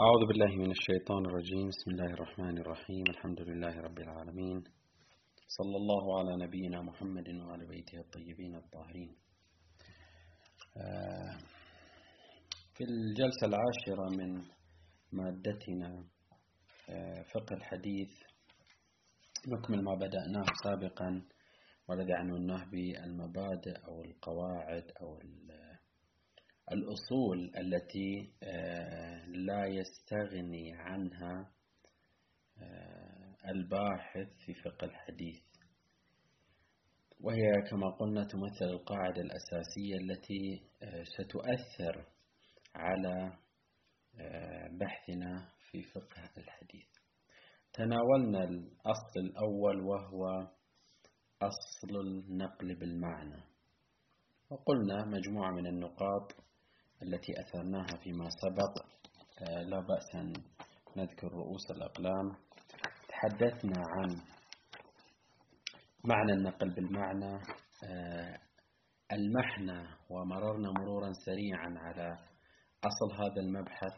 أعوذ بالله من الشيطان الرجيم. بسم الله الرحمن الرحيم. الحمد لله رب العالمين. صلى الله على نبينا محمد وعلى بيته الطيبين الطاهرين. آه، في الجلسة العاشرة من مادتنا آه، فقه الحديث نكمل ما بدأناه سابقا والذي عنوناه بالمبادئ أو القواعد أو الأصول التي آه، لا يستغني عنها آه، الباحث في فقه الحديث. وهي كما قلنا تمثل القاعدة الأساسية التي آه، ستؤثر على بحثنا في فقه الحديث. تناولنا الأصل الأول وهو أصل النقل بالمعنى. وقلنا مجموعة من النقاط التي أثرناها فيما سبق آه، لا بأس أن نذكر رؤوس الأقلام. تحدثنا عن معنى النقل بالمعنى آه، المحنى ومررنا مرورا سريعا على أصل هذا المبحث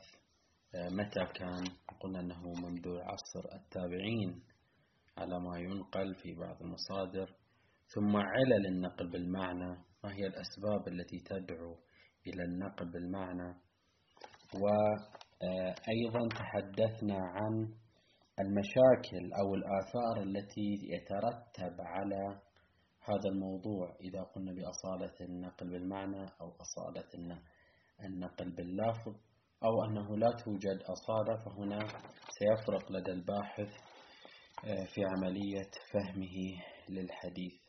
آه، متى كان؟ قلنا أنه منذ عصر التابعين على ما ينقل في بعض المصادر. ثم علل النقل بالمعنى ما هي الأسباب التي تدعو إلى النقل بالمعنى. وأيضا تحدثنا عن المشاكل أو الآثار التي يترتب على هذا الموضوع إذا قلنا بأصالة النقل بالمعنى أو أصالة النقل باللفظ أو أنه لا توجد أصالة فهنا سيفرق لدى الباحث في عملية فهمه للحديث.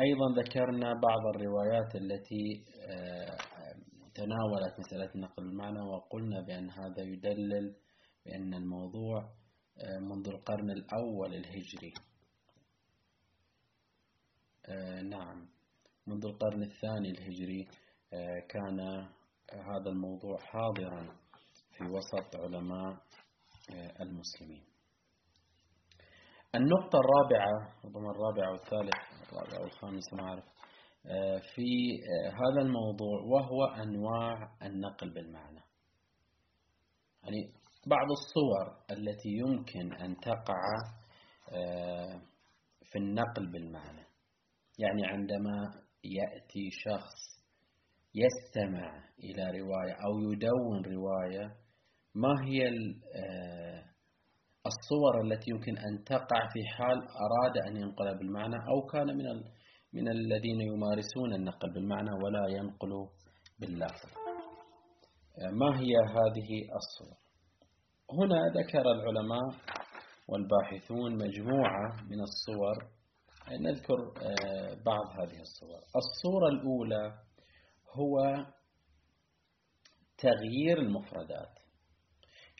أيضا ذكرنا بعض الروايات التي آه، تناولت مسألة نقل المعنى وقلنا بأن هذا يدلل بأن الموضوع آه، منذ القرن الأول الهجري. نعم. منذ القرن الثاني الهجري كان هذا الموضوع حاضرا في وسط علماء المسلمين. النقطة الرابعة ربما الرابعة والثالث الرابعة والخامسة ما أعرف. آه، في آه، هذا الموضوع وهو أنواع النقل بالمعنى. يعني بعض الصور التي يمكن أن تقع آه، في النقل بالمعنى. يعني عندما يأتي شخص يستمع إلى رواية أو يدون رواية ما هي الصور التي يمكن أن تقع في حال أراد أن ينقل بالمعنى أو كان من من الذين يمارسون النقل بالمعنى ولا ينقل باللفظ. ما هي هذه الصور؟ هنا ذكر العلماء والباحثون مجموعة من الصور. نذكر آه، بعض هذه الصور. الصورة الأولى هو تغيير المفردات.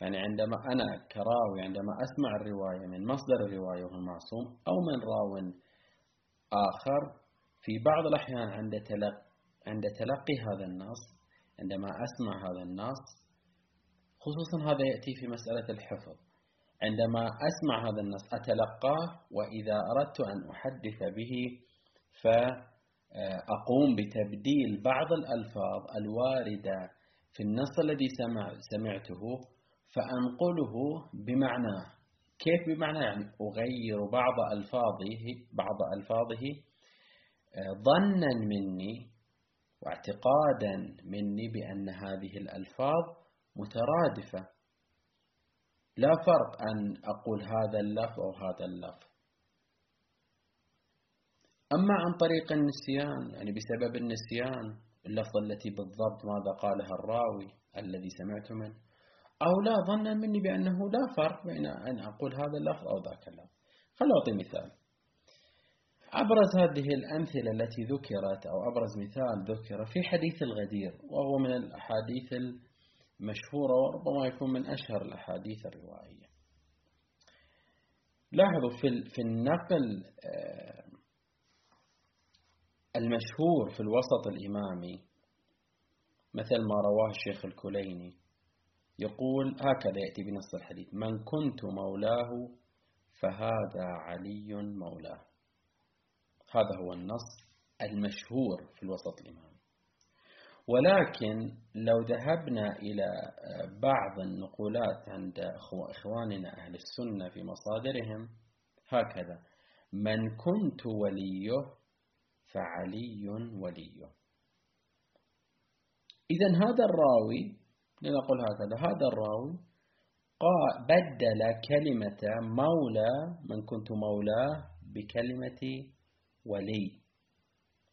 يعني عندما أنا كراوي عندما أسمع الرواية من مصدر الرواية وهو المعصوم أو من راو آخر في بعض الأحيان عند تلقي, عند تلقي هذا النص عندما أسمع هذا النص خصوصا هذا يأتي في مسألة الحفظ. عندما أسمع هذا النص أتلقاه وإذا أردت أن أحدث به فأقوم بتبديل بعض الألفاظ الواردة في النص الذي سمع سمعته فأنقله بمعناه كيف بمعنى؟ يعني أغير بعض ألفاظه بعض ألفاظه آه، ظنا مني واعتقادا مني بأن هذه الألفاظ مترادفة. لا فرق أن أقول هذا اللفظ أو هذا اللفظ. أما عن طريق النسيان يعني بسبب النسيان اللفظة التي بالضبط ماذا قالها الراوي الذي سمعت منه. أو لا ظنا مني بأنه لا فرق بين أن أقول هذا اللفظ أو ذاك اللفظ. خل أعطي مثال. أبرز هذه الأمثلة التي ذكرت أو أبرز مثال ذكر في حديث الغدير وهو من الأحاديث المشهورة وربما يكون من أشهر الأحاديث الروائية. لاحظوا في في النقل آه، المشهور في الوسط الإمامي مثل ما رواه الشيخ الكليني يقول هكذا يأتي بنص الحديث من كنت مولاه فهذا علي مولاه. هذا هو النص المشهور في الوسط الإمامي ولكن لو ذهبنا إلى بعض النقولات عند إخواننا أهل السنة في مصادرهم هكذا من كنت وليه فعلي وليه. إذا هذا الراوي لنقول هكذا. هذا الراوي بدل كلمة مولى من كنت مولاه بكلمة ولي.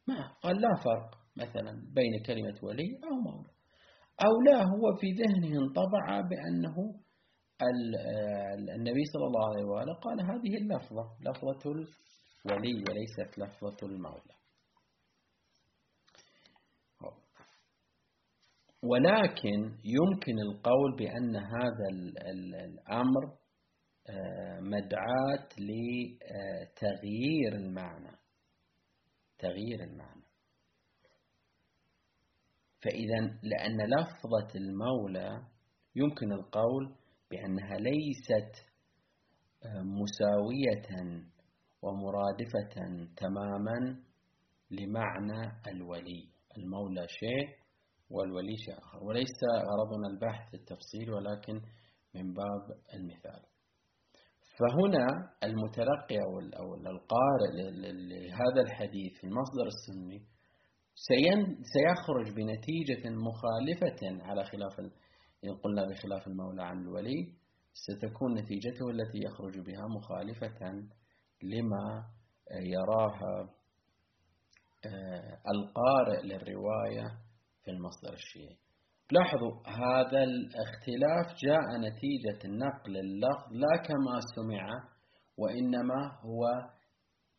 ما؟ قال لا فرق مثلا بين كلمة ولي أو مولى. أو لا هو في ذهنه انطبع بأنه النبي صلى الله عليه وآله قال هذه اللفظة لفظة الولي وليست لفظة المولى. ولكن يمكن القول بأن هذا الأمر آه، مدعاة لتغيير المعنى. تغيير المعنى. فإذا لأن لفظة المولى يمكن القول بأنها ليست آه، مساوية ومرادفة تماما لمعنى الولي. المولى شيء والولي شيء آخر. وليس غرضنا البحث التفصيل ولكن من باب المثال. فهنا المتلقي أو القارئ لهذا الحديث في المصدر السني سيخرج بنتيجة مخالفة على خلاف إن قلنا بخلاف المولى عن الولي ستكون نتيجته التي يخرج بها مخالفة لما يراها آه، القارئ للرواية في المصدر الشيعي. لاحظوا هذا الاختلاف جاء نتيجة نقل اللفظ لا كما سمع وإنما هو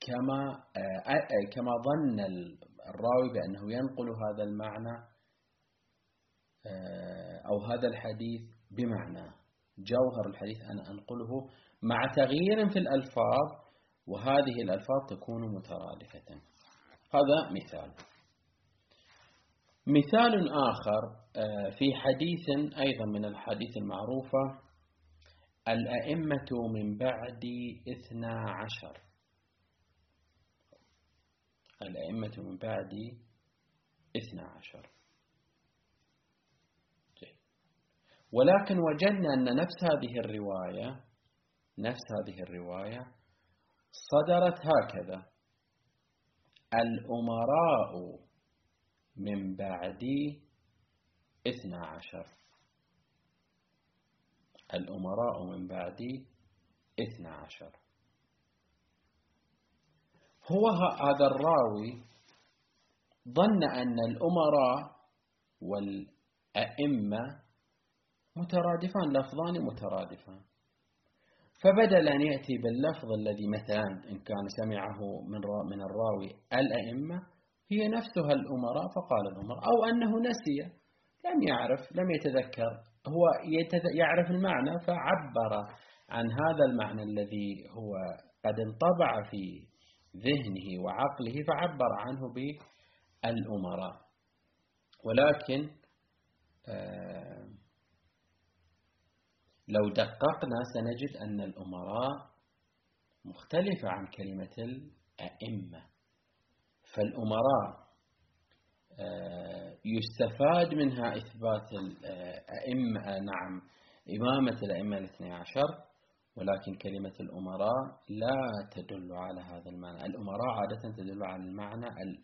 كما آه، كما ظن الراوي بأنه ينقل هذا المعنى آه، أو هذا الحديث بمعنى. جوهر الحديث أنا أنقله مع تغيير في الألفاظ وهذه الألفاظ تكون مترادفة. هذا مثال. مثال آخر آه، في حديث أيضا من الحديث المعروفة الأئمة من بعد إثنى عشر. الأئمة من بعد إثنى عشر. ولكن وجدنا أن نفس هذه الرواية نفس هذه الرواية صدرت هكذا. الأمراء من بعد اثنى عشر. الأمراء من بعد اثنى عشر. هو هذا الراوي ظن أن الأمراء والأئمة مترادفان لفظان مترادفان. فبدل أن يأتي باللفظ الذي مثلا إن كان سمعه من من الراوي الأئمة هي نفسها الأمراء فقال الأمراء. أو أنه نسي لم يعرف لم يتذكر. هو يعرف المعنى فعبر عن هذا المعنى الذي هو قد انطبع في ذهنه وعقله فعبر عنه بالأمراء. ولكن آه لو دققنا سنجد أن الأمراء مختلفة عن كلمة الأئمة. فالأمراء آه، يستفاد منها إثبات الأئمة نعم إمامة الأئمة الاثنى عشر ولكن كلمة الأمراء لا تدل على هذا المعنى. الأمراء عادة تدل على المعنى ال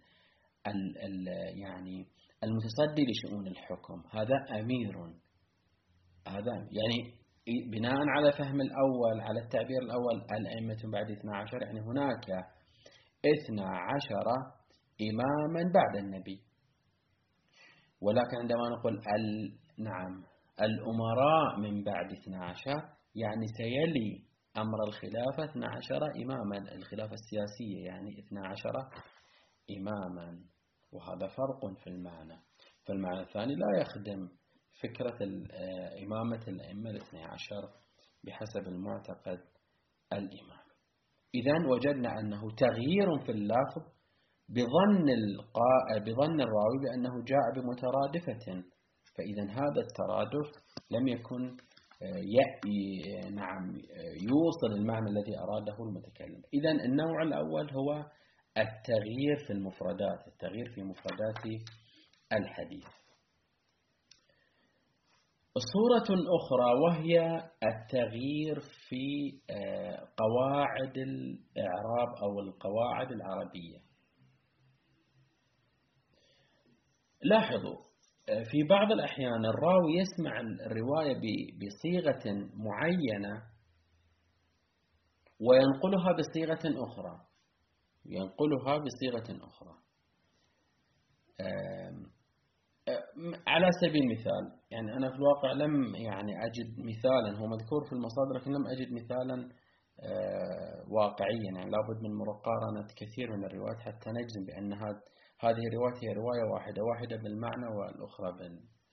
ال ال يعني المتصدي لشؤون الحكم. هذا أمير. هذا يعني بناء على فهم الأول على التعبير الأول الأئمة بعد 12 يعني هناك 12 إماما بعد النبي. ولكن عندما نقول ال نعم الأمراء من بعد 12 يعني سيلي أمر الخلافة 12 إماما. الخلافة السياسية يعني 12 إماما وهذا فرق في المعنى. فالمعنى الثاني لا يخدم فكرة آه، إمامة الأئمة الاثنى عشر بحسب المعتقد الإمام. إذا وجدنا أنه تغيير في اللفظ بظن القاء بظن الراوي بأنه جاء بمترادفة. فإذا هذا الترادف لم يكن آه، نعم يوصل المعنى الذي أراده المتكلم. إذا النوع الأول هو التغيير في المفردات التغيير في مفردات الحديث. صورة أخرى وهي التغيير في آه، قواعد الإعراب أو القواعد العربية. لاحظوا آه، في بعض الأحيان الراوي يسمع الرواية بصيغة معينة وينقلها بصيغة أخرى. ينقلها بصيغة أخرى. على سبيل المثال يعني أنا في الواقع لم يعني أجد مثالا هو مذكور في المصادر لكن لم أجد مثالا آه، واقعيا. يعني لابد من مقارنة كثير من الروايات حتى نجزم بأن هذه الرواية هي رواية واحدة واحدة بالمعنى والأخرى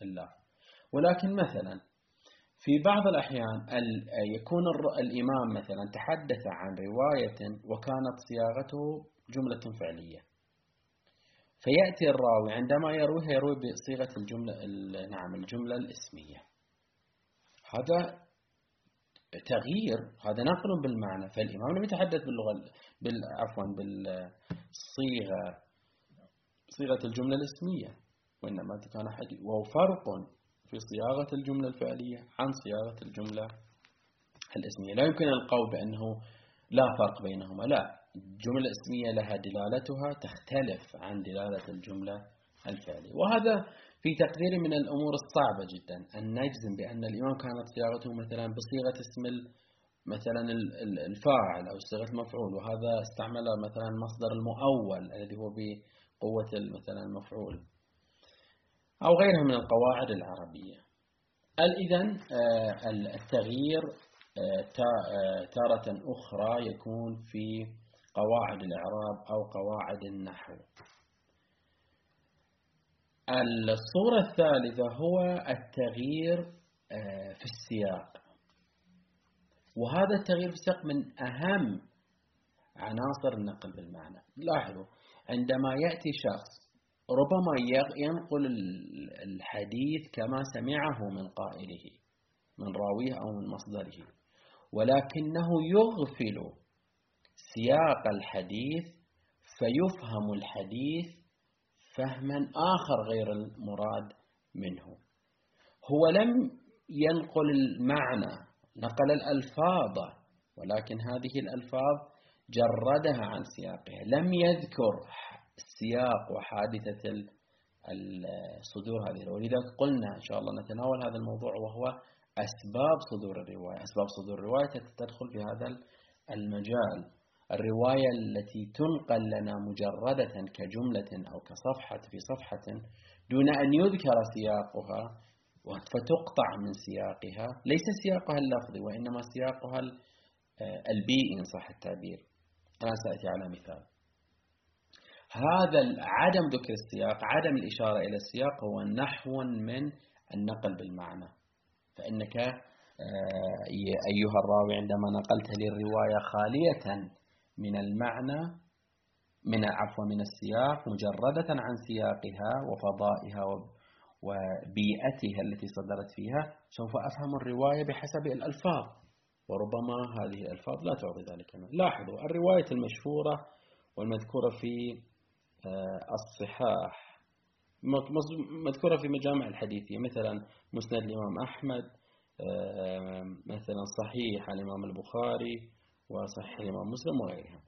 بالله ولكن مثلا في بعض الأحيان يكون الإمام مثلا تحدث عن رواية وكانت صياغته جملة فعلية. فيأتي الراوي عندما يرويها يروي بصيغة الجملة نعم الجملة الإسمية. هذا تغيير هذا نقل بالمعنى. فالإمام لم يتحدث باللغة عفوا بالصيغة صيغة الجملة الاسمية وإنما كان حديث وهو فرق في صياغة الجملة الفعلية عن صياغة الجملة الاسمية. لا يمكن القول بأنه لا فرق بينهما لا. الجملة الاسمية لها دلالتها تختلف عن دلالة الجملة الفعلية. وهذا في تقدير من الأمور الصعبة جدا. أن نجزم بأن الإمام كانت صياغته مثلا بصيغة اسم مثلا الفاعل أو صيغة المفعول وهذا استعمل مثلا المصدر المؤول الذي هو بقوة مثلا المفعول أو غيرها من القواعد العربية. إذن آه، التغيير آه، آه، تارة أخرى يكون في قواعد الإعراب أو قواعد النحو. الصورة الثالثة هو التغيير في السياق. وهذا التغيير في السياق من أهم عناصر النقل بالمعنى. لاحظوا عندما يأتي شخص ربما ينقل الحديث كما سمعه من قائله من راويه أو من مصدره ولكنه يغفل سياق الحديث فيفهم الحديث فهما آخر غير المراد منه. هو لم ينقل المعنى نقل الألفاظ ولكن هذه الألفاظ جردها عن سياقها. لم يذكر السياق وحادثة الصدور هذه ولذلك قلنا إن شاء الله نتناول هذا الموضوع وهو أسباب صدور الرواية. أسباب صدور الرواية تدخل في هذا المجال. الرواية التي تنقل لنا مجردة كجملة أو كصفحة في صفحة دون أن يذكر سياقها فتقطع من سياقها. ليس سياقها اللفظي وإنما سياقها البيئي إن صح التعبير. أنا سأتي على مثال. هذا عدم ذكر السياق عدم الإشارة إلى السياق هو نحو من النقل بالمعنى. فإنك آه، أيها الراوي عندما نقلت لي الرواية خالية من المعنى من عفوا من السياق مجردة عن سياقها وفضائها وبيئتها التي صدرت فيها سوف أفهم الرواية بحسب الألفاظ. وربما هذه الألفاظ لا تعطي ذلك لاحظوا الرواية المشهورة والمذكورة في آه، الصحاح مذكورة في مجامع الحديثية مثلا مسند الإمام أحمد آه، مثلا صحيح الإمام البخاري وصحيح الإمام مسلم وغيرها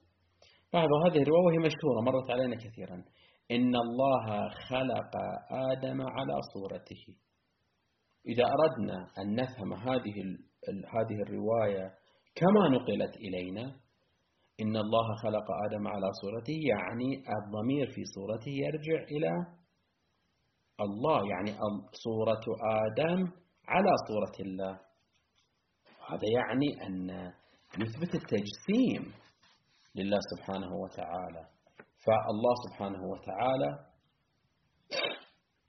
لاحظوا هذه الرواية وهي مشهورة مرت علينا كثيرا. إن الله خلق آدم على صورته. إذا أردنا أن نفهم هذه هذه الرواية كما نقلت إلينا إن الله خلق آدم على صورته يعني الضمير في صورته يرجع إلى الله يعني صورة آدم على صورة الله. هذا يعني أن يثبت التجسيم لله سبحانه وتعالى. فالله سبحانه وتعالى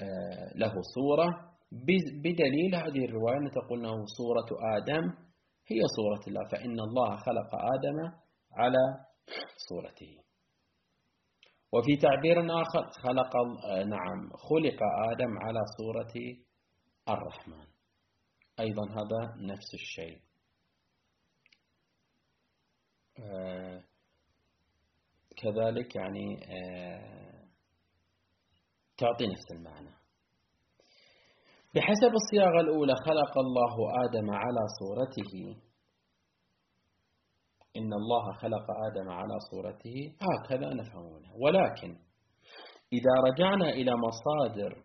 آه، له صورة بدليل هذه الرواية تقول أنه صورة آدم هي صورة الله فإن الله خلق آدم على صورته. وفي تعبير آخر خلق آه، نعم خلق آدم على صورة الرحمن. أيضا هذا نفس الشيء. آه، كذلك يعني آه، تعطي نفس المعنى. بحسب الصياغة الأولى خلق الله آدم على صورته. إن الله خلق آدم على صورته هكذا نفهمونه ولكن إذا رجعنا إلى مصادر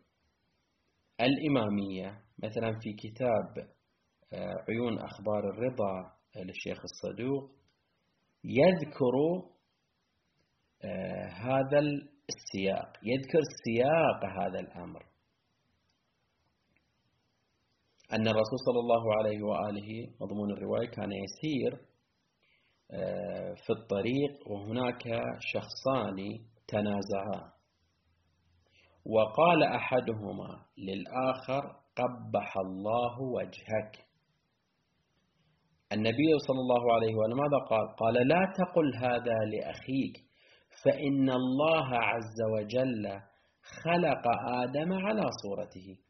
الإمامية مثلا في كتاب آه، عيون أخبار الرضا للشيخ الصدوق يذكر آه، هذا السياق يذكر سياق هذا الأمر. أن الرسول صلى الله عليه وآله مضمون الرواية كان يسير آه، في الطريق وهناك شخصان تنازعا. وقال أحدهما للآخر قبح الله وجهك. النبي صلى الله عليه وسلم ماذا قال؟ قال لا تقل هذا لأخيك فإن الله عز وجل خلق آدم على صورته.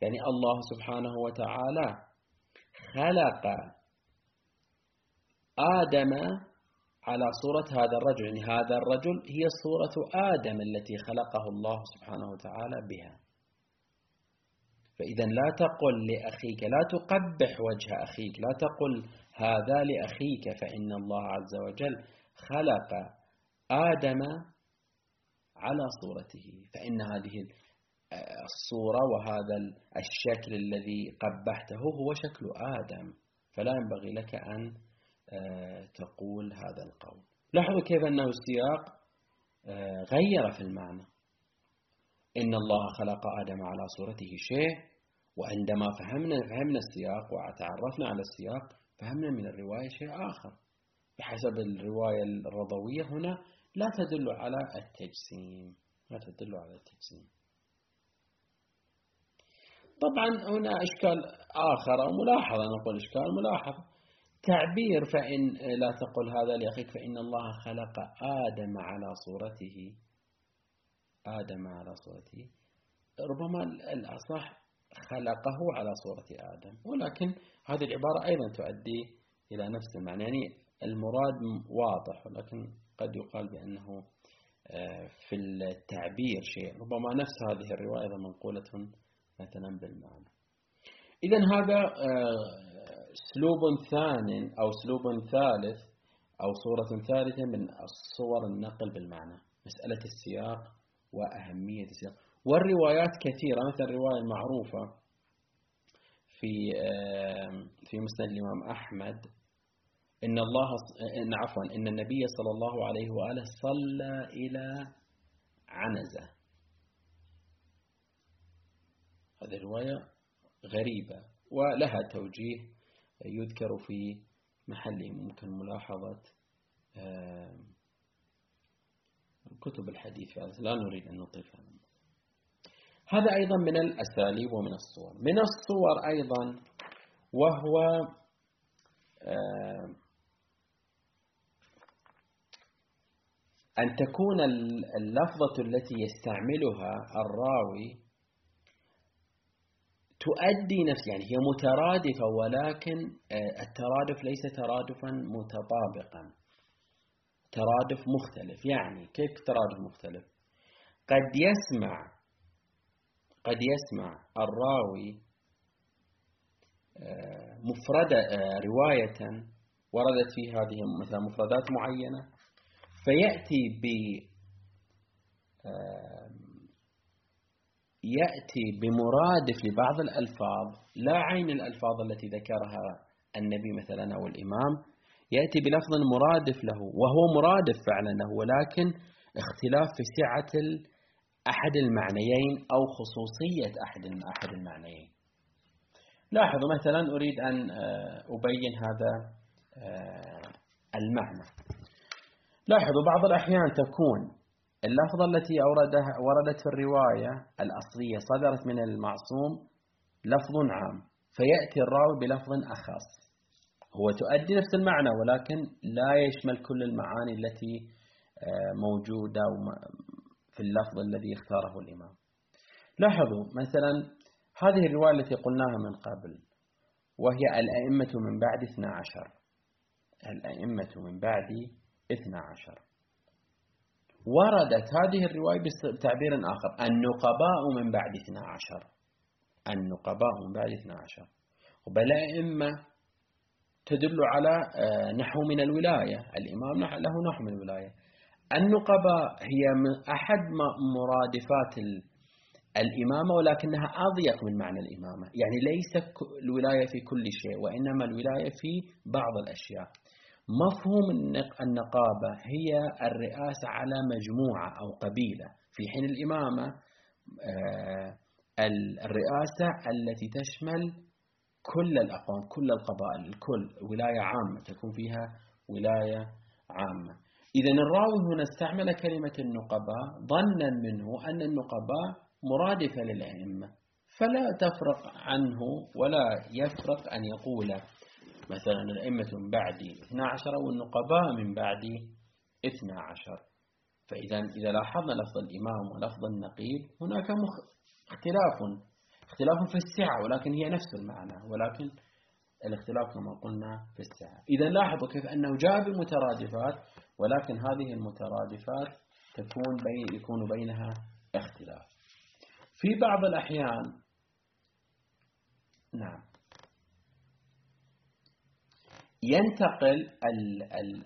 يعني الله سبحانه وتعالى خلق آدم على صورة هذا الرجل. يعني هذا الرجل هي صورة آدم التي خلقه الله سبحانه وتعالى بها. فإذا لا تقل لأخيك لا تقبح وجه أخيك لا تقل هذا لأخيك فإن الله عز وجل خلق آدم على صورته. فإن هذه الصورة وهذا الشكل الذي قبحته هو شكل آدم. فلا ينبغي لك أن آه، تقول هذا القول. لاحظوا كيف أنه السياق آه، غير في المعنى. إن الله خلق آدم على صورته شيء وعندما فهمنا فهمنا السياق وتعرفنا على السياق فهمنا من الرواية شيء آخر. بحسب الرواية الرضوية هنا لا تدل على التجسيم. لا تدل على التجسيم. طبعا هنا إشكال آخر أو ملاحظة نقول إشكال ملاحظة. تعبير فإن لا تقل هذا لأخيك فإن الله خلق آدم على صورته. آدم على صورته. ربما الأصح خلقه على صورة آدم. ولكن هذه العبارة أيضا تؤدي إلى نفس المعنى. يعني المراد واضح ولكن قد يقال بأنه آه، في التعبير شيء. ربما نفس هذه الرواية منقولة مثلا بالمعنى. إذا هذا آه، اسلوب ثان أو اسلوب ثالث أو صورة ثالثة من الصور النقل بالمعنى. مسألة السياق وأهمية السياق. والروايات كثيرة مثل الرواية المعروفة في في مسند الإمام أحمد إن الله إن عفوا إن النبي صلى الله عليه وآله صلى إلى عنزة. هذه رواية غريبة ولها توجيه يذكر في محله ممكن ملاحظة كتب الحديث لا نريد أن نطيف هذا. أيضا من الأساليب ومن الصور. من الصور أيضا وهو أن تكون اللفظة التي يستعملها الراوي تؤدي نفس يعني هي مترادفة ولكن آه، الترادف ليس ترادفا متطابقا. ترادف مختلف. يعني كيف ترادف مختلف؟ قد يسمع قد يسمع الراوي آه، مفردة آه، رواية وردت في هذه مثلا مفردات معينة فيأتي ب يأتي بمرادف لبعض الألفاظ لا عين الألفاظ التي ذكرها النبي مثلا أو الإمام يأتي بلفظ مرادف له وهو مرادف فعلا له ولكن اختلاف في سعة أحد المعنيين أو خصوصية أحد أحد المعنيين. لاحظوا مثلا أريد أن آه، أبين هذا آه، المعنى. لاحظوا بعض الأحيان تكون اللفظة التي أوردها وردت في الرواية الأصلية صدرت من المعصوم لفظ عام فيأتي الراوي بلفظ أخص. هو تؤدي نفس المعنى ولكن لا يشمل كل المعاني التي آه، موجودة في اللفظ الذي اختاره الإمام. لاحظوا مثلا هذه الرواية التي قلناها من قبل وهي الأئمة من بعد 12 الأئمة من بعد 12 وردت هذه الرواية بتعبير آخر. النقباء من بعد 12 النقباء من بعد 12 وبل أئمة تدل على آه، نحو من الولاية. الإمام له نحو من الولاية. النقباء هي من أحد مرادفات الإمامة ولكنها أضيق من معنى الإمامة. يعني ليس الولاية في كل شيء وإنما الولاية في بعض الأشياء. مفهوم النقابة هي الرئاسة على مجموعة أو قبيلة. في حين الإمامة آه، الرئاسة التي تشمل كل الأقوام كل القبائل الكل. ولاية عامة تكون فيها ولاية عامة. إذا الراوي هنا استعمل كلمة النقباء. ظنا منه أن النقباء مرادفة للأئمة فلا تفرق عنه ولا يفرق أن يقول مثلا الأئمة من بعدي 12 والنقباء من بعدي 12 فإذا إذا لاحظنا لفظ الإمام ولفظ النقيب هناك اختلاف اختلاف في السعة ولكن هي نفس المعنى ولكن الاختلاف كما قلنا في السعة. إذا لاحظوا كيف أنه جاء بمترادفات ولكن هذه المترادفات تكون بين يكون بينها اختلاف. في بعض الأحيان نعم. ينتقل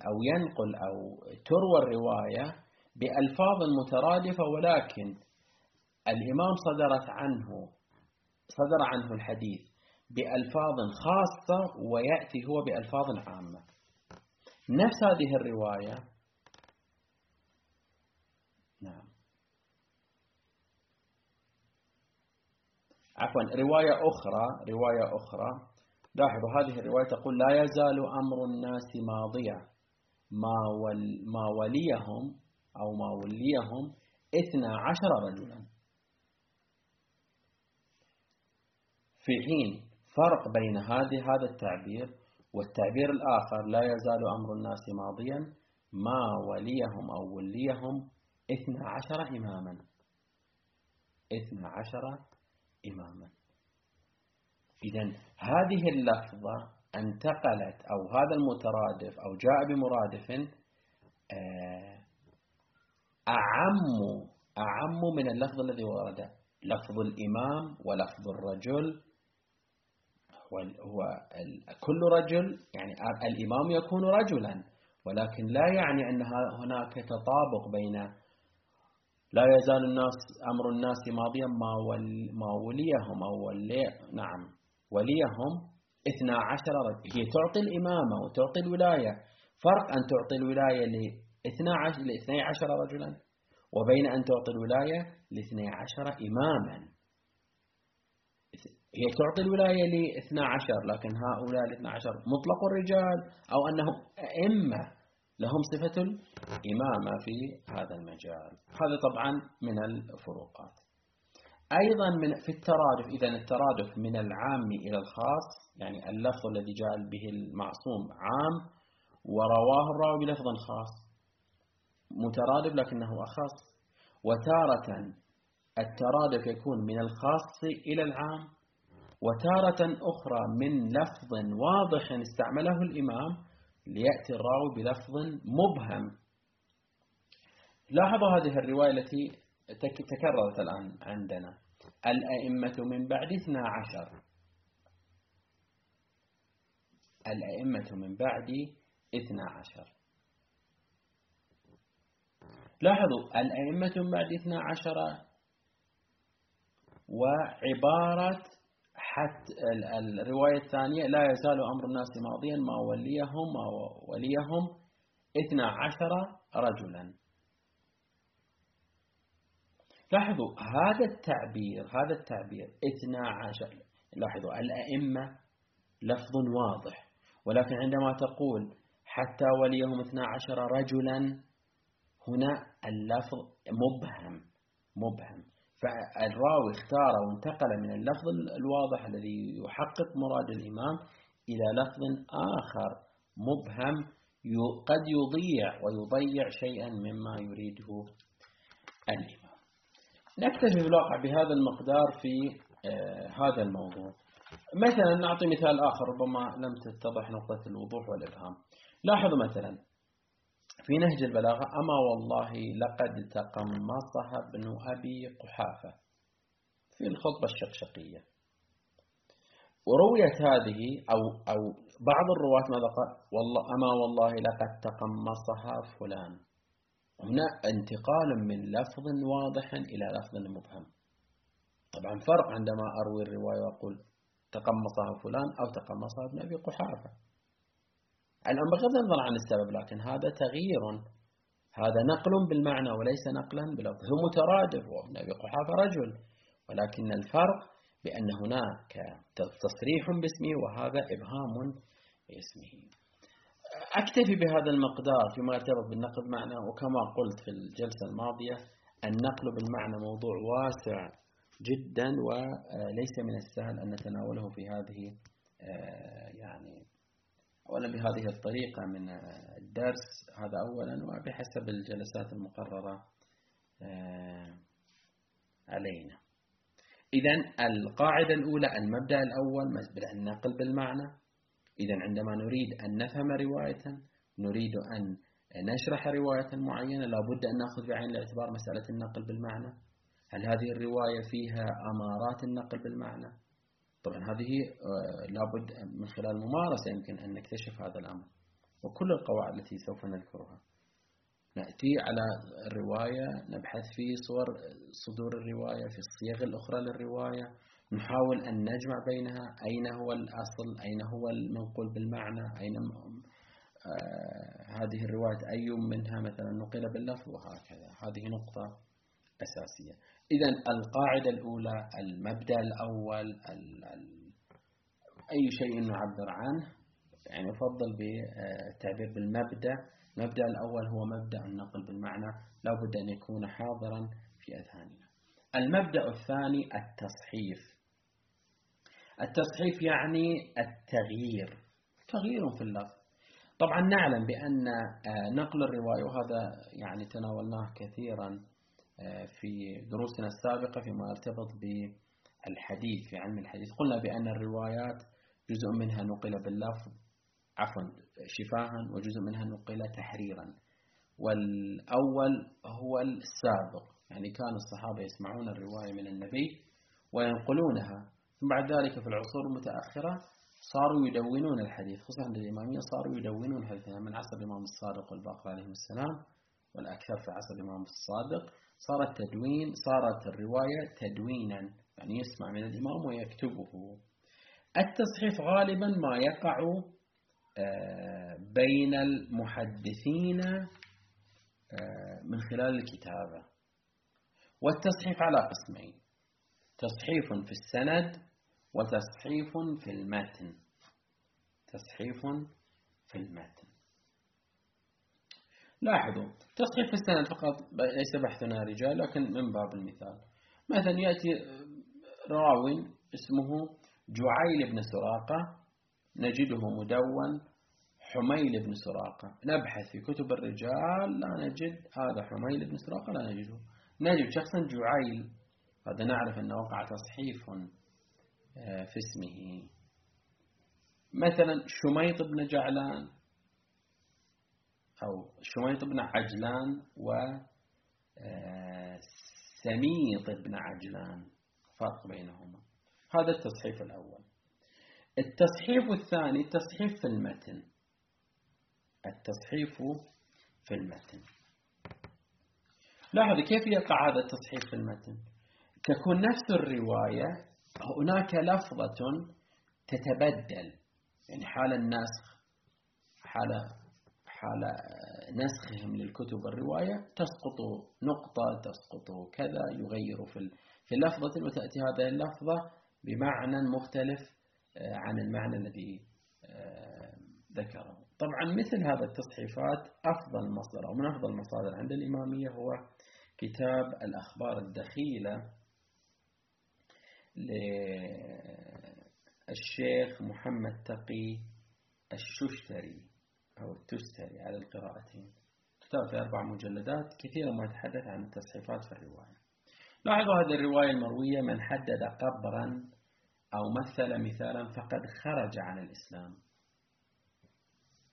أو ينقل أو تروى الرواية بألفاظ مترادفة ولكن الإمام صدرت عنه صدر عنه الحديث بألفاظ خاصة ويأتي هو بألفاظ عامة. نفس هذه الرواية. نعم. عفوا رواية أخرى رواية أخرى. لاحظوا هذه الرواية تقول لا يزال أمر الناس ماضيا ما, ول ما وليهم أو ما وليهم اثنا عشر رجلا. في حين فرق بين هذه هذا التعبير والتعبير الآخر لا يزال أمر الناس ماضيا ما وليهم أو وليهم اثنا عشر إماما. اثنا عشر إماما. إذا هذه اللفظة انتقلت أو هذا المترادف أو جاء بمرادف آه، أعم أعم من اللفظ الذي ورد لفظ الإمام ولفظ الرجل هو كل رجل يعني الإمام يكون رجلا ولكن لا يعني أن هناك تطابق بين لا يزال الناس أمر الناس ماضيا ما, ما وليهم أو ولي نعم. وليهم اثنا عشر رجل. هي تعطي الإمامة وتعطي الولاية. فرق أن تعطي الولاية لاثنى عشر, لاثني عشر رجلا وبين أن تعطي الولاية لاثني عشر إماما. هي تعطي الولاية لاثنى عشر لكن هؤلاء الاثنى عشر مطلق الرجال أو أنهم أئمة لهم صفة الإمامة في هذا المجال. هذا طبعا من الفروقات. أيضا من في الترادف. إذا الترادف من العام إلى الخاص يعني اللفظ الذي جاء به المعصوم عام ورواه الراوي بلفظ خاص. مترادف لكنه أخص. وتارة الترادف يكون من الخاص إلى العام. وتارة أخرى من لفظ واضح استعمله الإمام ليأتي الراوي بلفظ مبهم. لاحظوا هذه الرواية التي تكررت الآن عندنا. الأئمة من بعد 12 الأئمة من بعد 12 لاحظوا الأئمة من بعد 12 وعبارة حتى الرواية الثانية لا يزال أمر الناس ماضيا ما وليهم ما وليهم اثنا عشر رجلا. لاحظوا هذا التعبير هذا التعبير اثنا عشر لاحظوا الأئمة لفظ واضح. ولكن عندما تقول حتى وليهم اثنا عشر رجلا هنا اللفظ مبهم مبهم. فالراوي اختار وانتقل من اللفظ الواضح الذي يحقق مراد الإمام إلى لفظ آخر مبهم قد يضيع ويضيع شيئا مما يريده الإمام. نكتفي في الواقع بهذا المقدار في آه، هذا الموضوع. مثلا نعطي مثال آخر ربما لم تتضح نقطة الوضوح والإبهام لاحظوا مثلا في نهج البلاغة أما والله لقد تقمصها ابن أبي قحافة في الخطبة الشقشقية. ورويت هذه أو, أو بعض الرواة ماذا قال؟ والله أما والله لقد تقمصها فلان. هنا انتقال من لفظ واضح إلى لفظ مبهم. طبعا فرق عندما أروي الرواية وأقول تقمصها فلان أو تقمصها ابن أبي قحافة. الآن بغض النظر عن السبب لكن هذا تغيير. هذا نقل بالمعنى وليس نقلا بلفظ هو مترادف وابن أبي قحافة رجل. ولكن الفرق بأن هناك تصريح باسمه وهذا إبهام باسمه. أكتفي بهذا المقدار فيما يرتبط بالنقل بالمعنى وكما قلت في الجلسة الماضية النقل بالمعنى موضوع واسع جدا وليس من السهل أن نتناوله في هذه آه، يعني أولا بهذه الطريقة من الدرس. هذا أولا وبحسب الجلسات المقررة آه، علينا. إذا القاعدة الأولى المبدأ الأول النقل بالمعنى. إذا عندما نريد أن نفهم رواية نريد أن نشرح رواية معينة لابد أن نأخذ بعين الاعتبار مسألة النقل بالمعنى. هل هذه الرواية فيها أمارات النقل بالمعنى؟ طبعا هذه آه، لابد من خلال ممارسة يمكن أن نكتشف هذا الأمر. وكل القواعد التي سوف نذكرها. نأتي على الرواية نبحث في صور صدور الرواية في الصيغ الأخرى للرواية. نحاول أن نجمع بينها أين هو الأصل أين هو المنقول بالمعنى أين آه هذه الرواية أي منها مثلا نقل باللفظ وهكذا. هذه نقطة أساسية. إذا القاعدة الأولى المبدأ الأول ال ال أي شيء نعبر عنه يعني أفضل بالتعبير بالمبدأ. المبدأ الأول هو مبدأ النقل بالمعنى. لا بد أن يكون حاضرا في أذهاننا. المبدأ الثاني التصحيف. التصحيف يعني التغيير. تغيير في اللفظ. طبعا نعلم بأن آه، نقل الرواية وهذا يعني تناولناه كثيرا آه، في دروسنا السابقة فيما يرتبط بالحديث في علم الحديث. قلنا بأن الروايات جزء منها نقل باللفظ عفوا شفاها وجزء منها نقل تحريرا. والأول هو السابق يعني كان الصحابة يسمعون الرواية من النبي وينقلونها ثم بعد ذلك في العصور المتأخرة صاروا يدونون الحديث خصوصا عند الإمامية صاروا يدونون الحديث من عصر الإمام الصادق والباقر عليهم السلام والأكثر في عصر الإمام الصادق. صار التدوين صارت الرواية تدوينا يعني يسمع من الإمام ويكتبه. التصحيف غالبا ما يقع آه، بين المحدثين آه، من خلال الكتابة. والتصحيف على قسمين. تصحيف في السند وتصحيف في المتن. تصحيف في المتن. لاحظوا تصحيح في السند فقط ليس بحثنا رجال لكن من باب المثال. مثلا يأتي راوي اسمه جعيل بن سراقة نجده مدون حميل بن سراقة. نبحث في كتب الرجال لا نجد هذا حميل بن سراقة لا نجده. نجد شخصا جعيل. هذا نعرف أنه وقع تصحيف آه، في اسمه. مثلا شميط بن جعلان أو شميط بن عجلان و آه، سميط بن عجلان فرق بينهما. هذا التصحيف الأول. التصحيف الثاني التصحيف في المتن. التصحيف في المتن. لاحظ كيف يقع هذا التصحيف في المتن؟ تكون نفس الرواية هناك لفظة تتبدل يعني حال النسخ حال حال نسخهم للكتب الرواية تسقط نقطة تسقط كذا يغير في في لفظة وتأتي هذه اللفظة بمعنى مختلف آه، عن المعنى الذي آه، ذكره. طبعا مثل هذا التصحيفات أفضل مصدر أو من أفضل المصادر عند الإمامية هو كتاب الأخبار الدخيلة للشيخ محمد تقي الششتري أو التستري على القراءتين. كتاب في أربع مجلدات كثيرا ما يتحدث عن التصحيفات في الرواية. لاحظوا هذه الرواية المروية من حدد قبرا أو مثل مثالا فقد خرج عن الإسلام.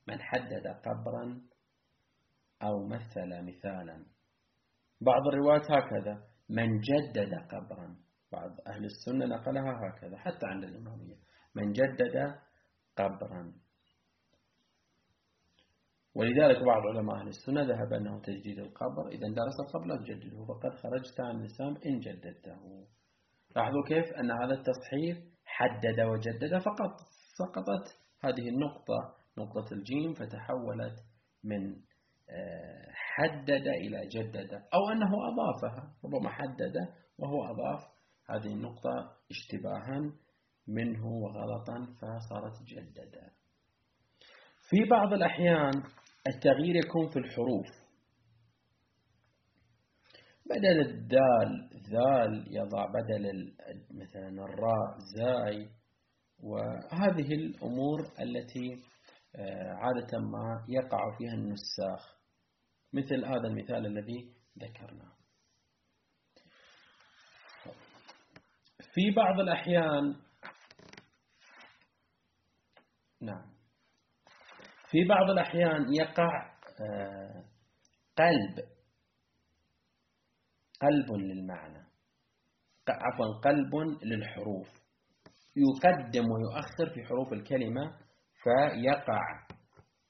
من حدد قبرا أو مثل مثالا. بعض الروايات هكذا من جدد قبرا. بعض أهل السنة نقلها هكذا حتى عند الإمامية. من جدد قبرا. ولذلك بعض علماء أهل السنة ذهب أنه تجديد القبر إذا درس القبر لا تجدده فقد خرجت عن الإسلام إن جددته. لاحظوا كيف؟ أن هذا التصحيف حدد وجدد فقط سقطت هذه النقطة نقطة الجيم فتحولت من آه، حدد إلى جدد أو أنه أضافها ربما حدد وهو أضاف هذه النقطة اشتباها منه وغلطا فصارت جددا. في بعض الأحيان التغيير يكون في الحروف. بدل الدال ذال يضع بدل مثلا الراء زاي. وهذه الأمور التي آه، عادة ما يقع فيها النساخ. مثل هذا المثال الذي ذكرناه. في بعض الأحيان نعم في بعض الأحيان يقع آه، قلب قلب للمعنى عفوا قلب للحروف يقدم ويؤخر في حروف الكلمة فيقع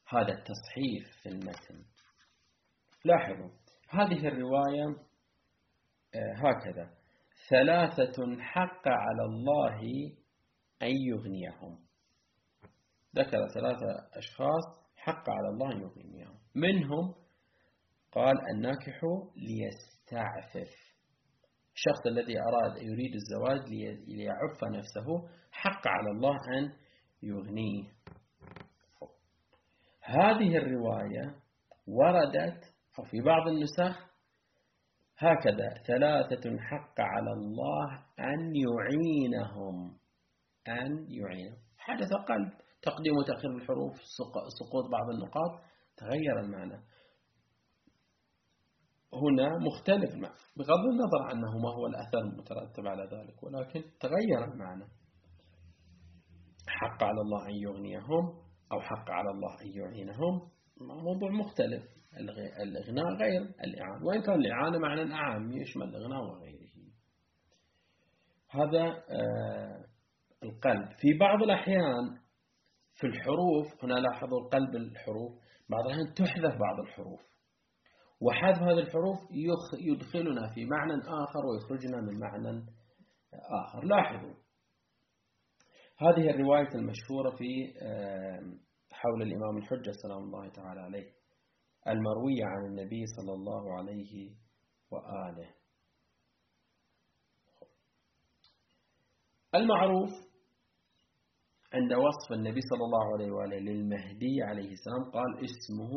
هذا التصحيف في المتن. لاحظوا هذه الرواية آه، هكذا. ثلاثة حق على الله أن يغنيهم. ذكر ثلاثة أشخاص حق على الله أن يغنيهم. منهم قال الناكح ليستعفف. الشخص الذي أراد يريد الزواج ليعف نفسه حق على الله أن يغنيه. هذه الرواية وردت أو في بعض النسخ هكذا ثلاثة حق على الله أن يعينهم أن يعينهم. حدث قلب تقديم وتأخير الحروف سقوط بعض النقاط. تغير المعنى. هنا مختلف بغض النظر عنه ما هو الأثر المترتب على ذلك ولكن تغير المعنى. حق على الله أن يغنيهم أو حق على الله أن يعينهم. موضوع مختلف. الإغناء غير الإعانة. وإن كان الإعانة معنى أعم يشمل الإغناء وغيره. هذا آه، القلب. في بعض الأحيان في الحروف هنا لاحظوا القلب الحروف بعض الأحيان تحذف بعض الحروف. وحذف هذه الحروف يدخلنا في معنى آخر ويخرجنا من معنى آخر. لاحظوا. هذه الرواية المشهورة في حول الإمام الحجة سلام الله تعالى عليه. المروية عن النبي صلى الله عليه وآله. المعروف عند وصف النبي صلى الله عليه وآله للمهدي عليه السلام قال اسمه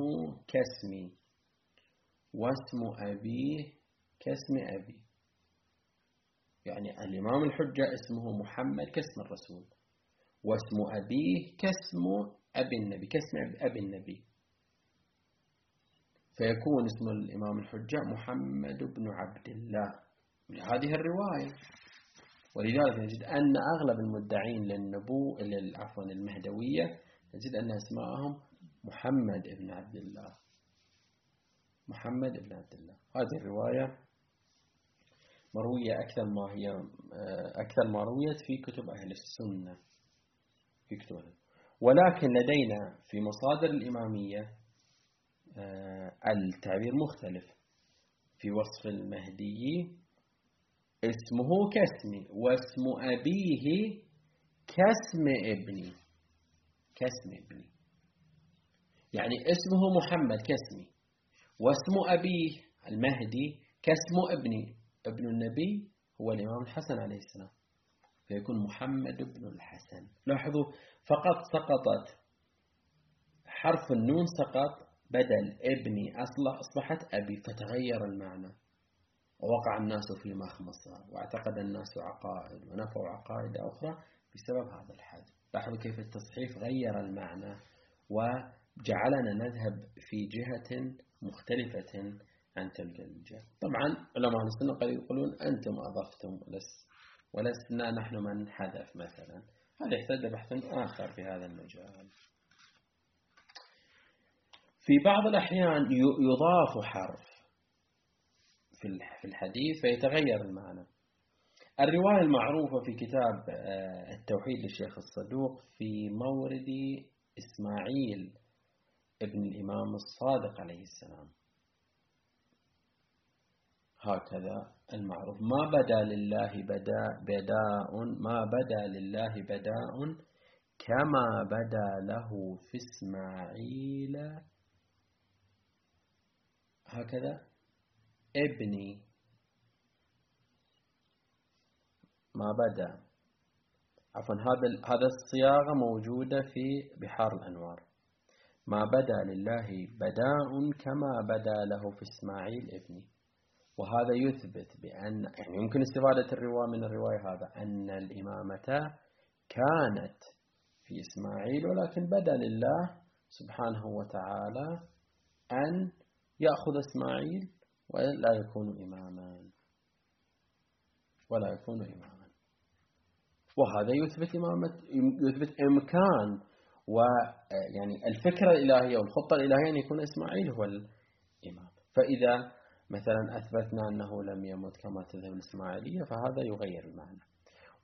كاسمي واسم أبيه كاسم أبي. يعني الإمام الحجة اسمه محمد كاسم الرسول واسم أبيه كاسم أبي النبي كاسم أبي النبي. فيكون اسم الإمام الحجة محمد بن عبد الله. هذه الرواية. ولذلك نجد أن أغلب المدعين للنبو عفوا المهدوية نجد أن أسماءهم محمد بن عبد الله. محمد بن عبد الله. هذه الرواية مروية أكثر ما هي أكثر ما رويت في كتب أهل السنة. في كتب ولكن لدينا في مصادر الإمامية آه، التعبير مختلف. في وصف المهدي اسمه كاسمي واسم أبيه كاسم ابني كاسم ابني يعني اسمه محمد كاسمي واسم أبيه المهدي كاسم ابني ابن النبي هو الإمام الحسن عليه السلام. فيكون محمد بن الحسن. لاحظوا فقط سقطت. حرف النون سقط بدل ابني أصلا أصبحت أبي فتغير المعنى. ووقع الناس في مخمصة واعتقد الناس عقائد ونفوا عقائد أخرى بسبب هذا الحد لاحظوا كيف التصحيف غير المعنى وجعلنا نذهب في جهة مختلفة عن تلك الجهة. طبعا علماء السنة قد يقولون أنتم أضفتم ولسنا نحن من حذف مثلا. هذا يحتاج بحث آخر في هذا المجال. في بعض الأحيان يضاف حرف في الحديث فيتغير المعنى. الرواية المعروفة في كتاب آه، التوحيد للشيخ الصدوق في مورد إسماعيل ابن الإمام الصادق عليه السلام. هكذا المعروف. ما بدا لله بداء بداء ما بدا لله بداء كما بدا له في إسماعيل هكذا. ابني ما بدا. عفوا هذا هذا الصياغة موجودة في بحار الأنوار. ما بدا لله بداء كما بدا له في إسماعيل ابني. وهذا يثبت بأن يعني يمكن استفادة الرواية من الرواية هذا أن الإمامة كانت في إسماعيل ولكن بدا لله سبحانه وتعالى أن يأخذ إسماعيل ولا يكون إماما. ولا يكون إماما. وهذا يثبت إمامة يثبت إمكان ويعني الفكرة الإلهية والخطة الإلهية أن يكون إسماعيل هو الإمام. فإذا مثلا أثبتنا أنه لم يمت كما تذهب الإسماعيلية فهذا يغير المعنى.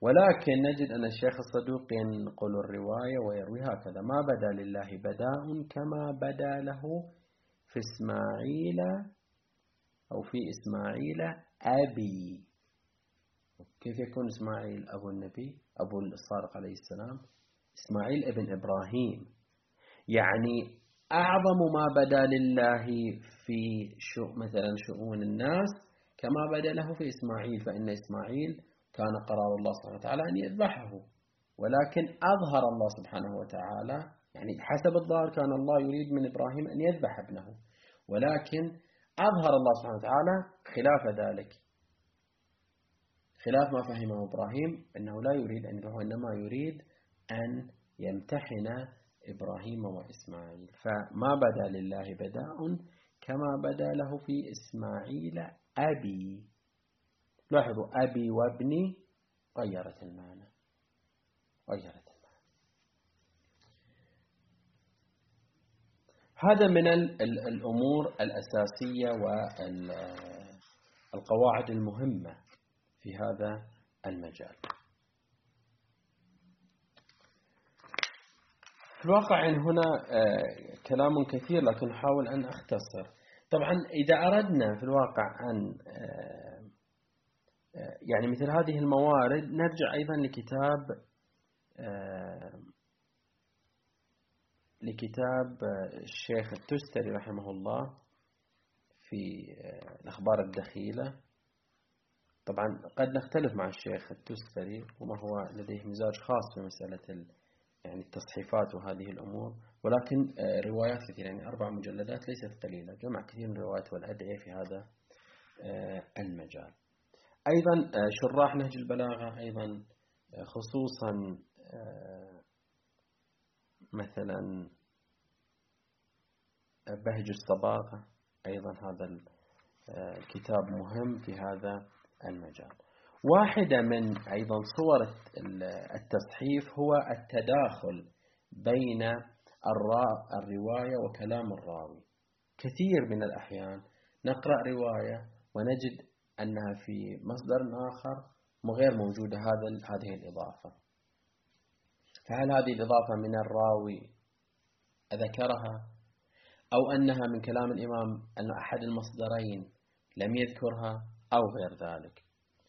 ولكن نجد أن الشيخ الصدوق ينقل الرواية ويروي هكذا. ما بدا لله بداء كما بدا له في إسماعيل أو في إسماعيل أبي. كيف يكون إسماعيل أبو النبي؟ أبو الصادق عليه السلام. إسماعيل ابن إبراهيم. يعني أعظم ما بدا لله في شو مثلا شؤون الناس كما بدا له في إسماعيل فإن إسماعيل كان قرار الله سبحانه وتعالى أن يذبحه. ولكن أظهر الله سبحانه وتعالى يعني حسب الظاهر كان الله يريد من إبراهيم أن يذبح ابنه. ولكن أظهر الله سبحانه وتعالى خلاف ذلك. خلاف ما فهمه إبراهيم أنه لا يريد أن يذبحه إنما يريد أن يمتحن إبراهيم وإسماعيل. فما بدا لله بداء كما بدا له في إسماعيل أبي. لاحظوا أبي وابني غيرت المعنى. غيرت المعنى هذا من الأمور الأساسية والقواعد المهمة في هذا المجال. في الواقع هنا آه، كلام كثير لكن أحاول أن أختصر. طبعا إذا أردنا في الواقع أن آه، آه، يعني مثل هذه الموارد نرجع أيضا لكتاب لكتاب الشيخ التستري رحمه الله في الأخبار الدخيلة. طبعا قد نختلف مع الشيخ التستري وما هو لديه مزاج خاص في مسألة يعني التصحيفات وهذه الأمور. ولكن آه، روايات كثيرة يعني أربع مجلدات ليست قليلة. جمع كثير من الروايات والأدعية في هذا آه، المجال. أيضا آه، شراح نهج البلاغة أيضا خصوصا مثلا بهج الصباغة أيضا هذا الكتاب مهم في هذا المجال. واحدة من أيضا صور التصحيف هو التداخل بين الرواية وكلام الراوي. كثير من الأحيان نقرأ رواية ونجد أنها في مصدر آخر غير موجودة هذه الإضافة. فهل هذه الإضافة من الراوي ذكرها أو أنها من كلام الإمام أن أحد المصدرين لم يذكرها أو غير ذلك؟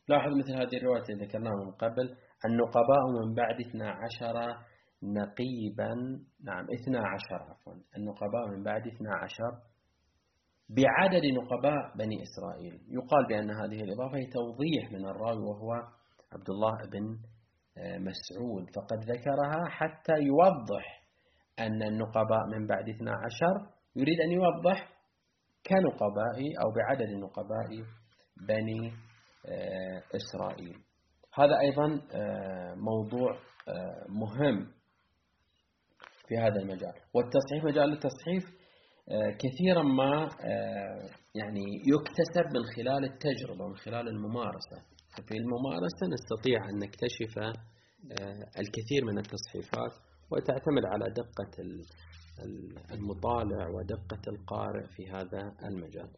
لاحظ مثل هذه الرواية التي ذكرناها من قبل النقباء من بعد 12 نقيبا نعم 12 عفوا. النقباء من بعد 12 بعدد نقباء بني إسرائيل. يقال بأن هذه الإضافة هي توضيح من الراوي وهو عبد الله بن مسعود. فقد ذكرها حتى يوضح أن النقباء من بعد 12 يريد أن يوضح كنقباء أو بعدد نقباء بني آه، إسرائيل. هذا أيضا آه، موضوع آه، مهم في هذا المجال. والتصحيف مجال التصحيف كثيرا ما يعني يكتسب من خلال التجربة من خلال الممارسة. في الممارسة نستطيع أن نكتشف الكثير من التصحيفات وتعتمد على دقة المطالع ودقة القارئ في هذا المجال.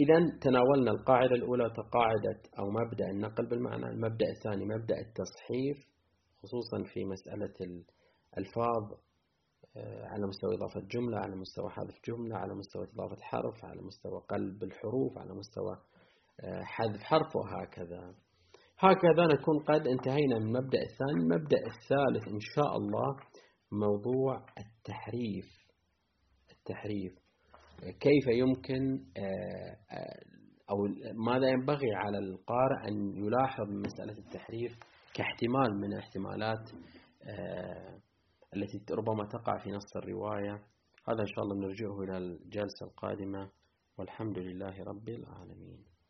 إذا تناولنا القاعدة الأولى قاعدة أو مبدأ النقل بالمعنى المبدأ الثاني مبدأ التصحيف خصوصا في مسألة الألفاظ آه، على مستوى إضافة جملة على مستوى حذف جملة على مستوى إضافة حرف على مستوى قلب الحروف على مستوى آه، حذف حرف وهكذا. هكذا نكون قد انتهينا من المبدأ الثاني. المبدأ الثالث إن شاء الله موضوع التحريف. التحريف. كيف يمكن آه، أو ماذا ينبغي على القارئ أن يلاحظ من مسألة التحريف كاحتمال من الاحتمالات آه، التي ربما تقع في نص الرواية. هذا إن شاء الله نرجعه إلى الجلسة القادمة. والحمد لله رب العالمين.